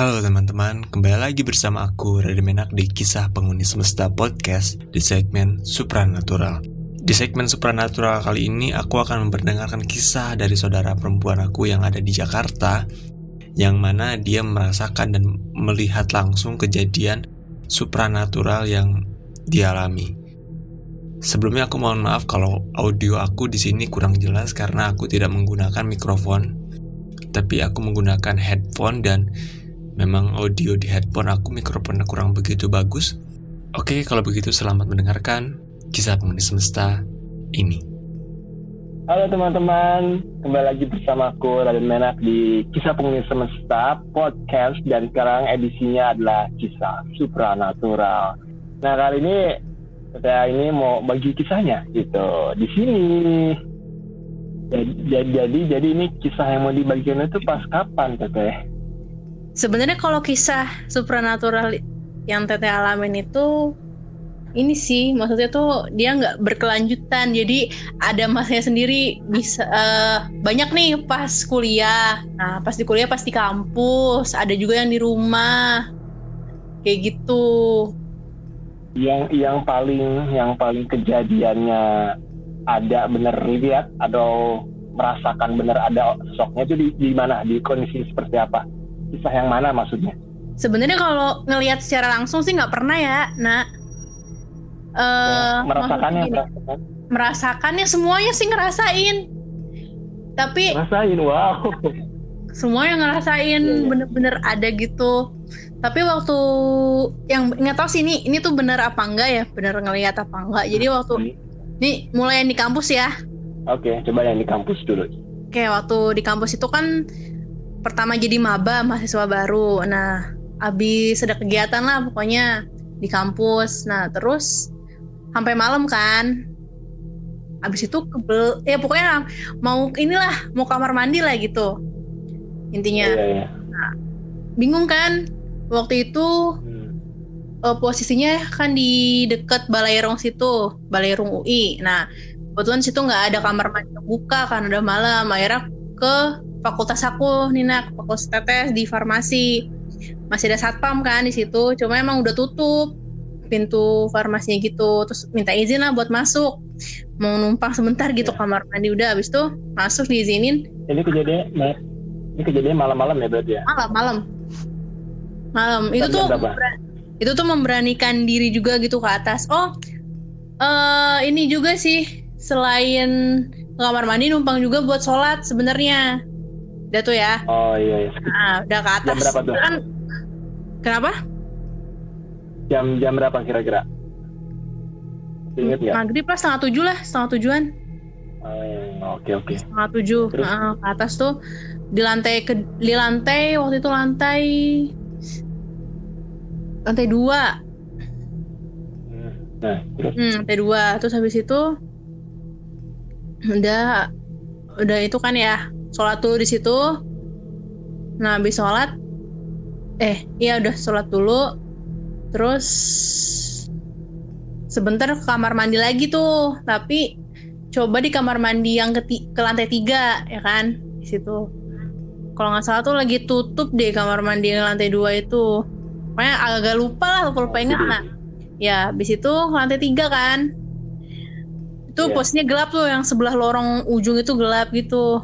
Halo teman-teman, kembali lagi bersama aku Radha Menak di Kisah Penghuni Semesta Podcast di segmen Supranatural. Di segmen Supranatural kali ini aku akan memperdengarkan kisah dari saudara perempuan aku yang ada di Jakarta yang mana dia merasakan dan melihat langsung kejadian supranatural yang dialami. Sebelumnya aku mohon maaf kalau audio aku di sini kurang jelas karena aku tidak menggunakan mikrofon, tapi aku menggunakan headphone dan Memang audio di headphone aku mikrofonnya kurang begitu bagus. Oke, kalau begitu selamat mendengarkan kisah penghuni semesta ini. Halo teman-teman, kembali lagi bersama aku Raden Menak di Kisah Penghuni Semesta Podcast dan sekarang edisinya adalah Kisah Supranatural. Nah kali ini saya ini mau bagi kisahnya gitu di sini. Jadi, jadi jadi ini kisah yang mau dibagikan itu pas kapan teteh? Sebenarnya kalau kisah supranatural yang teteh alamin itu ini sih maksudnya tuh dia nggak berkelanjutan. Jadi ada masanya sendiri bisa uh, banyak nih pas kuliah. Nah pas di kuliah pas di kampus ada juga yang di rumah. Kayak gitu. Yang yang paling yang paling kejadiannya ada bener lihat atau merasakan bener ada sosoknya itu di, di mana? Di kondisi seperti apa kisah yang mana maksudnya? Sebenarnya kalau ngelihat secara langsung sih nggak pernah ya, nak. Uh, merasakannya, merasakan. merasakannya semuanya sih ngerasain. Tapi ngerasain, wow. Semua yang ngerasain yeah, yeah. bener-bener ada gitu. Tapi waktu yang nggak tahu sih ini ini tuh bener apa enggak ya, bener ngelihat apa enggak. Jadi hmm. waktu ini mulai yang di kampus ya. Oke, okay, coba yang di kampus dulu. Oke, waktu di kampus itu kan pertama jadi maba mahasiswa baru. Nah abis ada kegiatan lah pokoknya di kampus. Nah terus sampai malam kan. Abis itu kebel ya pokoknya mau inilah mau kamar mandi lah gitu. Intinya. Yeah, yeah. Nah, bingung kan waktu itu hmm. uh, posisinya kan di dekat Balairong situ Balairong UI nah kebetulan situ nggak ada kamar mandi buka kan udah malam. Akhirnya ke fakultas aku Nina fakultas tetes di farmasi. Masih ada satpam kan di situ cuma emang udah tutup pintu farmasinya gitu. Terus minta izin lah buat masuk. Mau numpang sebentar gitu ya. kamar mandi. Udah habis tuh masuk diizinin. Ini kejadian ini kejadian malam-malam ya berarti ya? Malam malam. Malam. Itu tuh itu tuh memberanikan diri juga gitu ke atas. Oh uh, ini juga sih selain kamar mandi numpang juga buat sholat sebenarnya Udah tuh ya. Oh iya. iya. Nah, udah ke atas. Jam berapa tuh? Kan, kenapa? Jam jam berapa kira-kira? Ingat nggak? Maghrib lah setengah tujuh lah, setengah tujuan. Oh, oke oke. Setengah tujuh. Nah, ke atas tuh di lantai ke di lantai waktu itu lantai lantai dua. Hmm, nah, terus? Hmm, lantai dua. Terus habis itu udah udah itu kan ya sholat dulu di situ. Nah habis sholat eh iya udah sholat dulu. Terus sebentar ke kamar mandi lagi tuh. Tapi coba di kamar mandi yang ke, ke lantai tiga ya kan di situ. Kalau nggak salah tuh lagi tutup deh kamar mandi yang lantai dua itu. Pokoknya agak lupa lah lupa lupa ingat nah ya habis itu lantai tiga kan. Itu yeah. posnya gelap tuh yang sebelah lorong ujung itu gelap gitu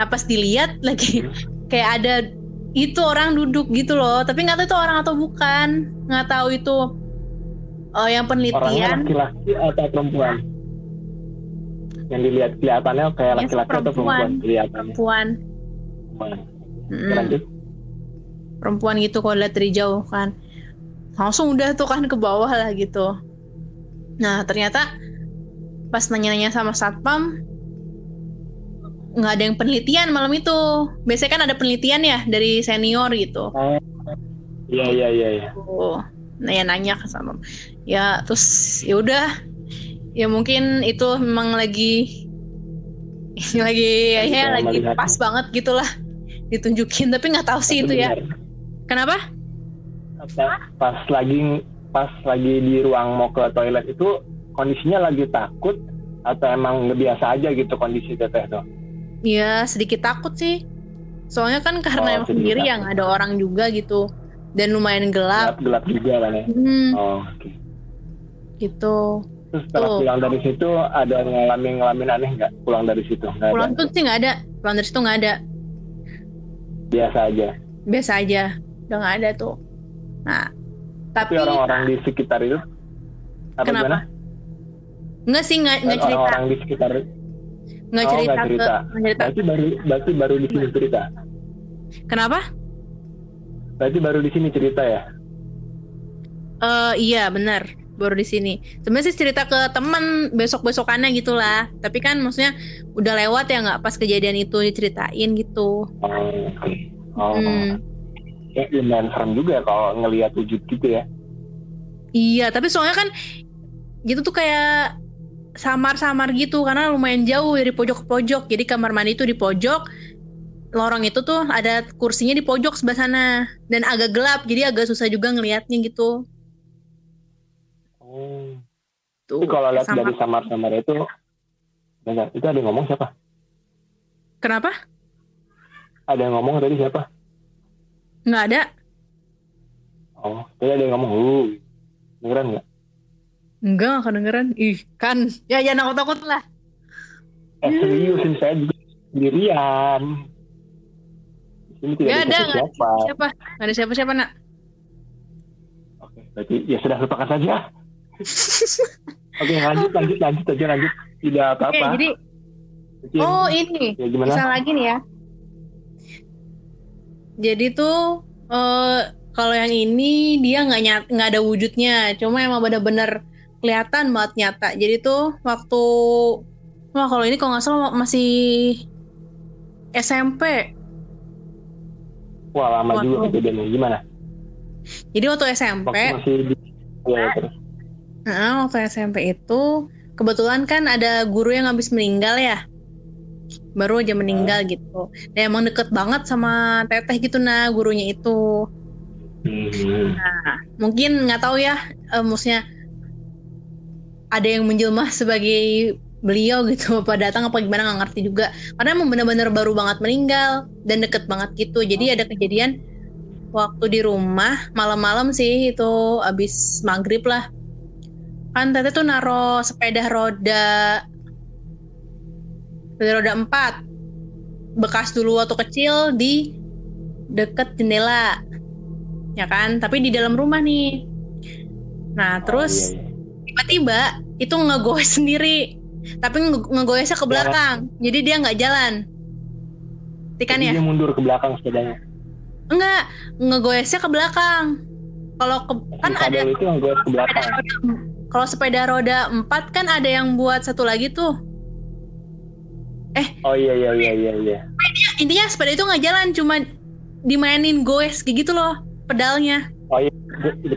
nah pas dilihat lagi hmm. kayak ada itu orang duduk gitu loh. Tapi nggak tahu itu orang atau bukan. Nggak tahu itu oh yang penelitian. Laki-laki atau perempuan? Yang dilihat kelihatannya kayak laki-laki atau perempuan. kelihatannya? Perempuan. Hmm. perempuan gitu kalau lihat dari jauh kan. Langsung udah tuh kan ke bawah lah gitu. Nah ternyata pas nanya-nanya sama satpam nggak ada yang penelitian malam itu. Biasanya kan ada penelitian ya dari senior gitu. Oh, iya iya iya. iya. Oh, nanya-nanya ke sama. Ya terus ya udah. Ya mungkin itu memang lagi lagi ya, lagi pas banget gitulah ditunjukin tapi nggak tahu sih itu ya. Kenapa? Pas lagi pas lagi di ruang mau ke toilet itu kondisinya lagi takut atau emang biasa aja gitu kondisi teteh tuh? Ya sedikit takut sih. Soalnya kan karena Oh, emang sendiri yang ada orang juga gitu. Dan lumayan gelap gelap gelap juga kan ya Hmm, oh oke gitu. terus setelah Tuh. pulang dari situ ada ngalamin ngalamin aneh nggak pulang dari situ nggak Pulang ada tuh sih nggak ada. Pulang dari situ nggak ada. biasa aja Biasa aja. Udah nggak ada tuh. Nah, tapi tapi, orang-orang di sekitar itu apa Kenapa? gimana? nggak sih nggak nggak cerita. orang-orang di sekitar Nggak Oh, cerita, nggak cerita. ke cerita. berarti baru berarti baru di sini cerita Kenapa? berarti baru di sini cerita ya Eh iya benar baru di sini. Sebenarnya sih cerita ke teman besok besokannya gitulah. Tapi kan maksudnya udah lewat ya nggak pas kejadian itu diceritain gitu. oh oh Hmm. ya lumayan serem juga ya kalau ngelihat wujud gitu ya Iya tapi soalnya kan gitu tuh kayak samar-samar gitu karena lumayan jauh dari pojok ke pojok. Jadi kamar mandi itu di pojok, lorong itu tuh ada kursinya di pojok sebelah sana dan agak gelap jadi agak susah juga ngelihatnya gitu. oh Tuh. Tapi kalau lihat dari samar-samar itu Bentar, itu ada yang ngomong siapa? Kenapa? Ada yang ngomong tadi siapa? Nggak ada. Oh, tadi ada yang ngomong, uh, dengeran nggak? Enggak, nggak kedengeran. Ih, kan. Ya, jangan takut-takut lah. Eh, seriusin saya juga sendirian. Di sini tidak Nggak ada ada, nggak ada siapa. siapa. Nggak ada siapa-siapa, nak. Oke, berarti ya sudah lupakan saja. Oke, lanjut, lanjut, lanjut aja, lanjut. Tidak Oke, apa-apa. jadi, Mungkin- oh ini. ya gimana? Bisa lagi nih ya. Jadi tuh, eh kalau yang ini dia nggak nyat nggak ada wujudnya. Cuma emang bener-bener kelihatan banget nyata. Jadi tuh waktu, wah kalau ini kalau nggak salah masih SMP. Wah, lama Waduh. juga kejadiannya. Gimana? Jadi waktu SMP, Waktu masih di... Ya, terus. Nah, waktu SMP itu kebetulan kan ada guru yang habis meninggal ya. Baru aja meninggal gitu. Dan emang deket banget sama teteh gitu nah gurunya itu. Hmm. Mungkin nggak tahu ya, eh, maksudnya ada yang menjelma sebagai beliau gitu apa datang apa gimana nggak ngerti juga. Karena emang bener-bener baru banget meninggal dan deket banget gitu. Jadi ada kejadian waktu di rumah malam-malam sih itu abis maghrib lah. Kan teteh tuh naro sepeda roda sepeda roda empat. Bekas dulu waktu kecil di deket jendela ya kan? Tapi di dalam rumah nih. Nah terus Oh, iya, iya. Tiba-tiba itu ngegoes sendiri. Tapi nge- ngegoesnya ke belakang. Jadi dia nggak jalan. Tikan ya? dia mundur ke belakang sepedanya. enggak. Ngegoesnya ke belakang. Kalau ke, kan ada itu gue ke belakang. kalau sepeda roda empat kan ada yang buat satu lagi tuh. Oh iya iya iya iya iya. intinya sepeda itu nggak jalan cuma dimainin goes kayak gitu loh pedalnya. Oh iya,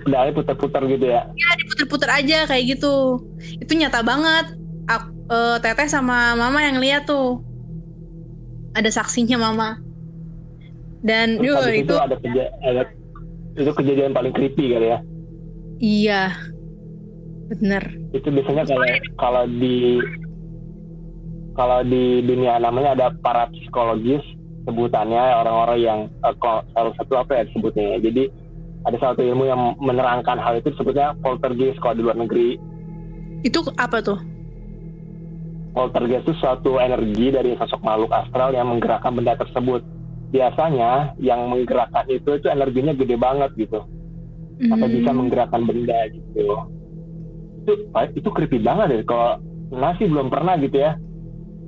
pedalnya putar-putar gitu ya. ya diputer-puter aja kayak gitu itu nyata banget Ak- eh, teteh sama mama yang lihat tuh ada saksinya mama dan Terus habis itu itu ada, keja- ada itu kejadian paling creepy kali ya. iya bener Itu biasanya kalau kalau di kalau di dunia namanya ada para psikologis sebutannya orang-orang yang eh, kalau salah satu apa ya disebutnya ya. Jadi ada satu ilmu yang menerangkan hal itu disebutnya poltergeist kalau di luar negeri. itu apa tuh Poltergeist itu suatu energi dari sosok makhluk astral yang menggerakkan benda tersebut. Biasanya yang menggerakkan itu itu energinya gede banget gitu. Sampai Hmm, bisa menggerakkan benda gitu. Itu itu creepy banget deh kalau nasi belum pernah gitu ya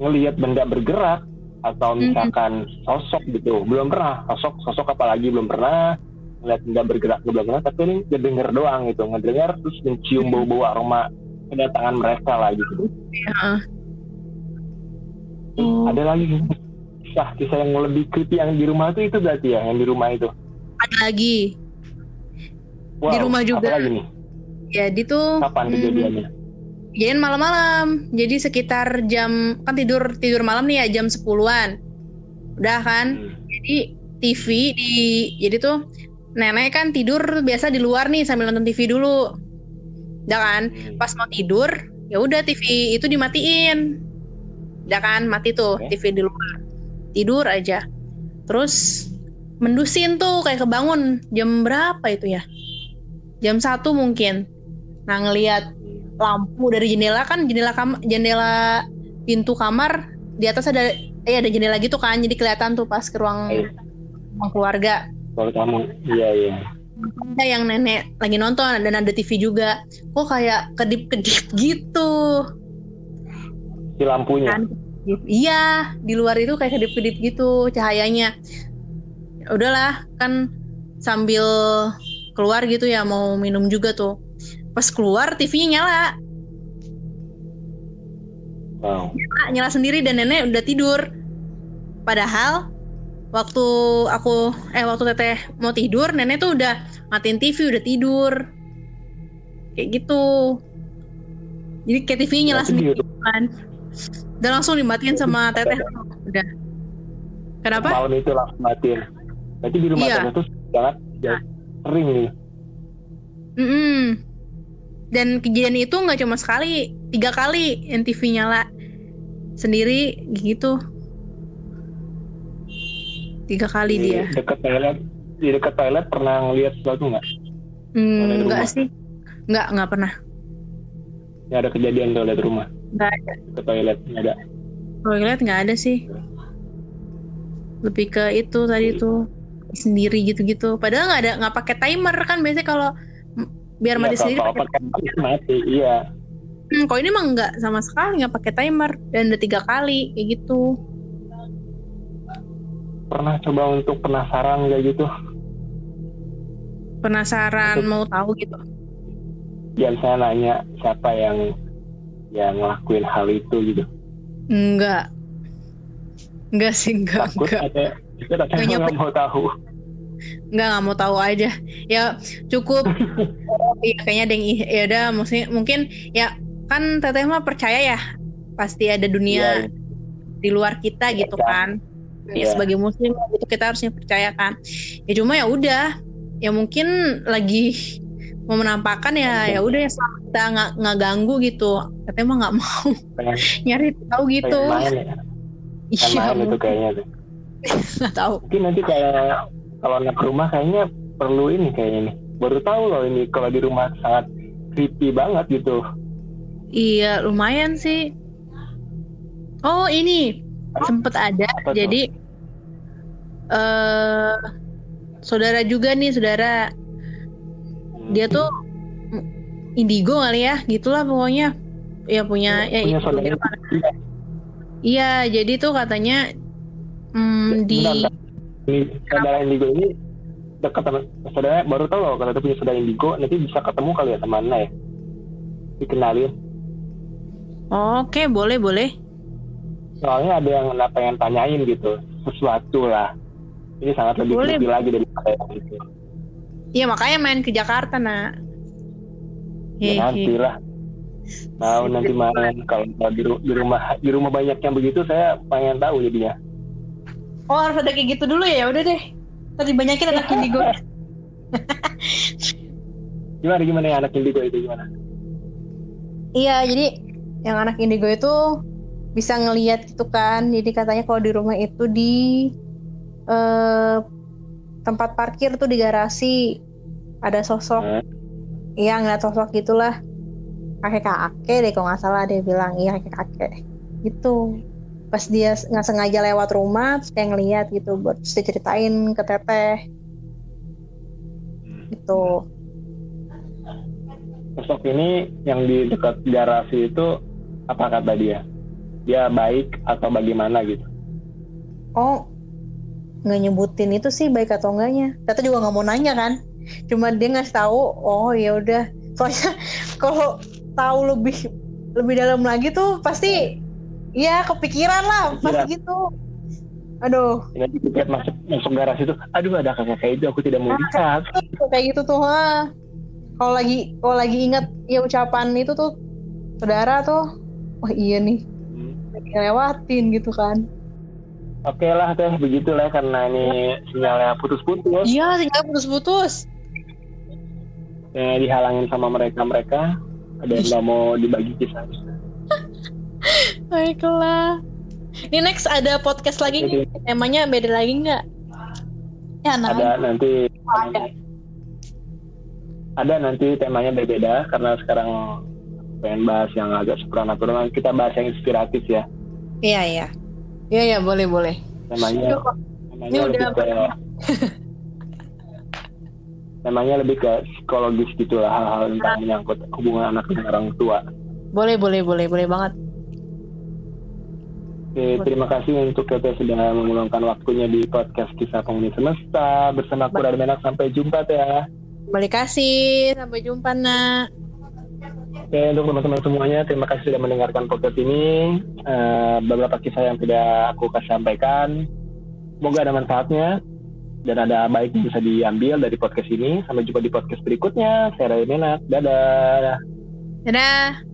ngelihat benda bergerak atau misalkan sosok gitu belum pernah sosok sosok apalagi belum pernah ngelihat benda bergerak belum pernah tapi ini ngedenger doang gitu. Ngedenger terus mencium bau-bau aroma kedatangan mereka lah gitu. Ya. Oh, ada lagi kisah kisah yang lebih creepy yang di rumah itu itu berarti ya yang di rumah itu? Ada lagi. Wow, Di rumah juga. apa lagi nih? Jadi tuh kapan hmm, kejadiannya? kejadian malam-malam. Jadi sekitar jam kan tidur tidur malam nih ya jam 10-an udah kan? Hmm. jadi TV di jadi tuh nenek kan tidur biasa di luar nih sambil nonton TV dulu. Udah kan? Hmm. pas mau tidur ya udah TV itu dimatiin. Udah kan? Mati tuh Oke. TV di luar. Tidur aja. Terus mendusin tuh kayak kebangun. Jam berapa itu ya? Jam satu mungkin. Nah ngelihat lampu dari jendela kan jendela kam jendela pintu kamar di atas ada eh ada jendela gitu kan. Jadi kelihatan tuh pas ke ruang, ruang keluarga Kalau kamu, iya iya. ada yang nenek lagi nonton dan ada TV juga kok kayak kedip-kedip gitu Si lampunya. kan iya di luar itu kayak kedip-kedip gitu cahayanya Ya udahlah kan sambil keluar gitu ya mau minum juga tuh pas keluar TV-nya nyala Wow. nyala, nyala sendiri dan nenek udah tidur padahal waktu aku eh waktu teteh mau tidur nenek tuh udah matiin TV udah tidur kayak gitu jadi kayak TV-nya nyala sendiri di- kan udah langsung dimatiin sama teteh udah kenapa Malam itu langsung matiin. Berarti di rumah Iya. tuh sangat ya, sering nih. Mm-mm. Dan kejadian itu nggak cuma sekali, tiga kali yang TV nyala sendiri gitu. Tiga kali Di dia. dekat toilet, di dekat toilet pernah ngeliat sesuatu nggak? Hmm, rumah. sih, nggak nggak pernah. Ya ada kejadian toilet rumah. Nggak ada. Ke toilet nggak ada. Toilet nggak ada sih. Lebih ke itu tadi tuh sendiri gitu-gitu. Padahal nggak ada nggak pakai timer kan biasanya kalau biar mati Iya, sendiri kalau pakai mati, iya. Hmm, kalau ini mah nggak sama sekali nggak pakai timer dan udah tiga kali kayak gitu. Pernah coba untuk penasaran nggak gitu? Penasaran Untuk- mau tahu gitu. Ya saya nanya siapa yang yang ngelakuin hal itu gitu. Enggak. Enggak sih, enggak, Takut enggak. ada ada Nggak nggak mau tahu. Enggak, enggak mau tahu aja. Ya cukup. Iya, kayaknya ada yang ya udah maksudnya mungkin ya kan teteh mah percaya ya pasti ada dunia Iya, di luar kita gitu Iya. kan. Ya Iya. sebagai muslim itu kita harusnya percaya kan. Ya cuma ya udah, ya mungkin lagi mau menampakkan ya ya udah ya selama kita nggak nggak ganggu gitu. Teteh mah nggak mau pengen, nyari tahu gitu. ya. Iya, itu kayaknya nggak tahu. Mungkin nanti kayak kalau anak rumah kayaknya perlu ini kayaknya nih. Baru tahu loh ini kalau di rumah sangat creepy banget gitu. Iya, lumayan sih. Oh, ini sempet ada. Apa? Jadi eh saudara juga nih, saudara. Dia tuh indigo kali ya, gitulah pokoknya. Ya punya ya punya itu. gitu kan. Iya, jadi tuh katanya mm, di saudara indigo ini dekat sama saudara baru tahu loh kalau itu punya saudara indigo nanti bisa ketemu kali ya temannya ya dikenalin Oke, boleh, boleh. Soalnya ada yang nak pengen tanyain gitu sesuatu lah ini sangat lebih Boleh. creepy lagi daripada yang itu Iya, makanya main ke Jakarta, Nak. ya nanti lah mau nanti main kalau di, di rumah di rumah banyak yang begitu saya pengen tahu jadinya Oh, harus ada kayak gitu dulu ya. Ya udah deh. Tadi banyakin anak indigo. gimana gimana ya anak indigo itu gimana Iya, jadi yang anak indigo itu bisa ngelihat gitu kan. Jadi katanya kalau di rumah itu di eh, tempat parkir tuh di garasi ada sosok, Hmm. iya ngeliat sosok gitulah. Kakek kakek deh kalau nggak salah dia bilang iya kakek kakek gitu. Pas dia nggak sengaja lewat rumah, terus kayak ngeliat gitu, buat terus diceritain ke teteh gitu. sosok ini yang di dekat garasi itu apa kata dia dia baik atau bagaimana gitu Oh, nggak nyebutin itu sih baik atau enggaknya. Tata juga nggak mau nanya kan. Cuma dia ngasih tahu. Oh ya udah. Soalnya kalau tahu lebih lebih dalam lagi tuh pasti ya kepikiran lah pasti gitu. Aduh, nanti kita masuk masuk garasi itu aduh ada kakak kayak itu aku tidak mau lihat kayak gitu tuh. ha. Kalau lagi kalau lagi ingat ya ucapan itu tuh saudara tuh. Wah iya nih, ngelewatin gitu kan. oke lah teh begitulah karena ini sinyalnya putus-putus Iya, tinggal putus-putus. eh, dihalangin sama mereka mereka ada yang nggak mau dibagi kisah Baiklah. Ini next ada podcast lagi nih. Temanya beda lagi nggak? Ya, nah. ada nanti Ada. ada nanti temanya berbeda karena sekarang pengen bahas yang agak supranatural kita bahas yang inspiratif ya Iya, iya. Iya, iya, boleh, boleh. temanya Aduh, temanya Ini lebih udah ke temanya lebih ke psikologis gitu lah hal-hal tentang menyangkut hubungan anak dengan orang tua Boleh, boleh, boleh, boleh banget. Oke, terima kasih untuk Tete sudah meluangkan waktunya di podcast Kisah Penghuni Semesta bersama aku Radha Menak. Sampai jumpa Teh ya. Terima kasih. Sampai jumpa, nak. Oke, untuk teman-teman semuanya, terima kasih sudah mendengarkan podcast ini. Eh, beberapa kisah yang tidak aku kasih sampaikan. Semoga ada manfaatnya dan ada baik yang bisa diambil dari podcast ini. Sampai jumpa di podcast berikutnya. Saya Radha Menak. Dadah. Dadah.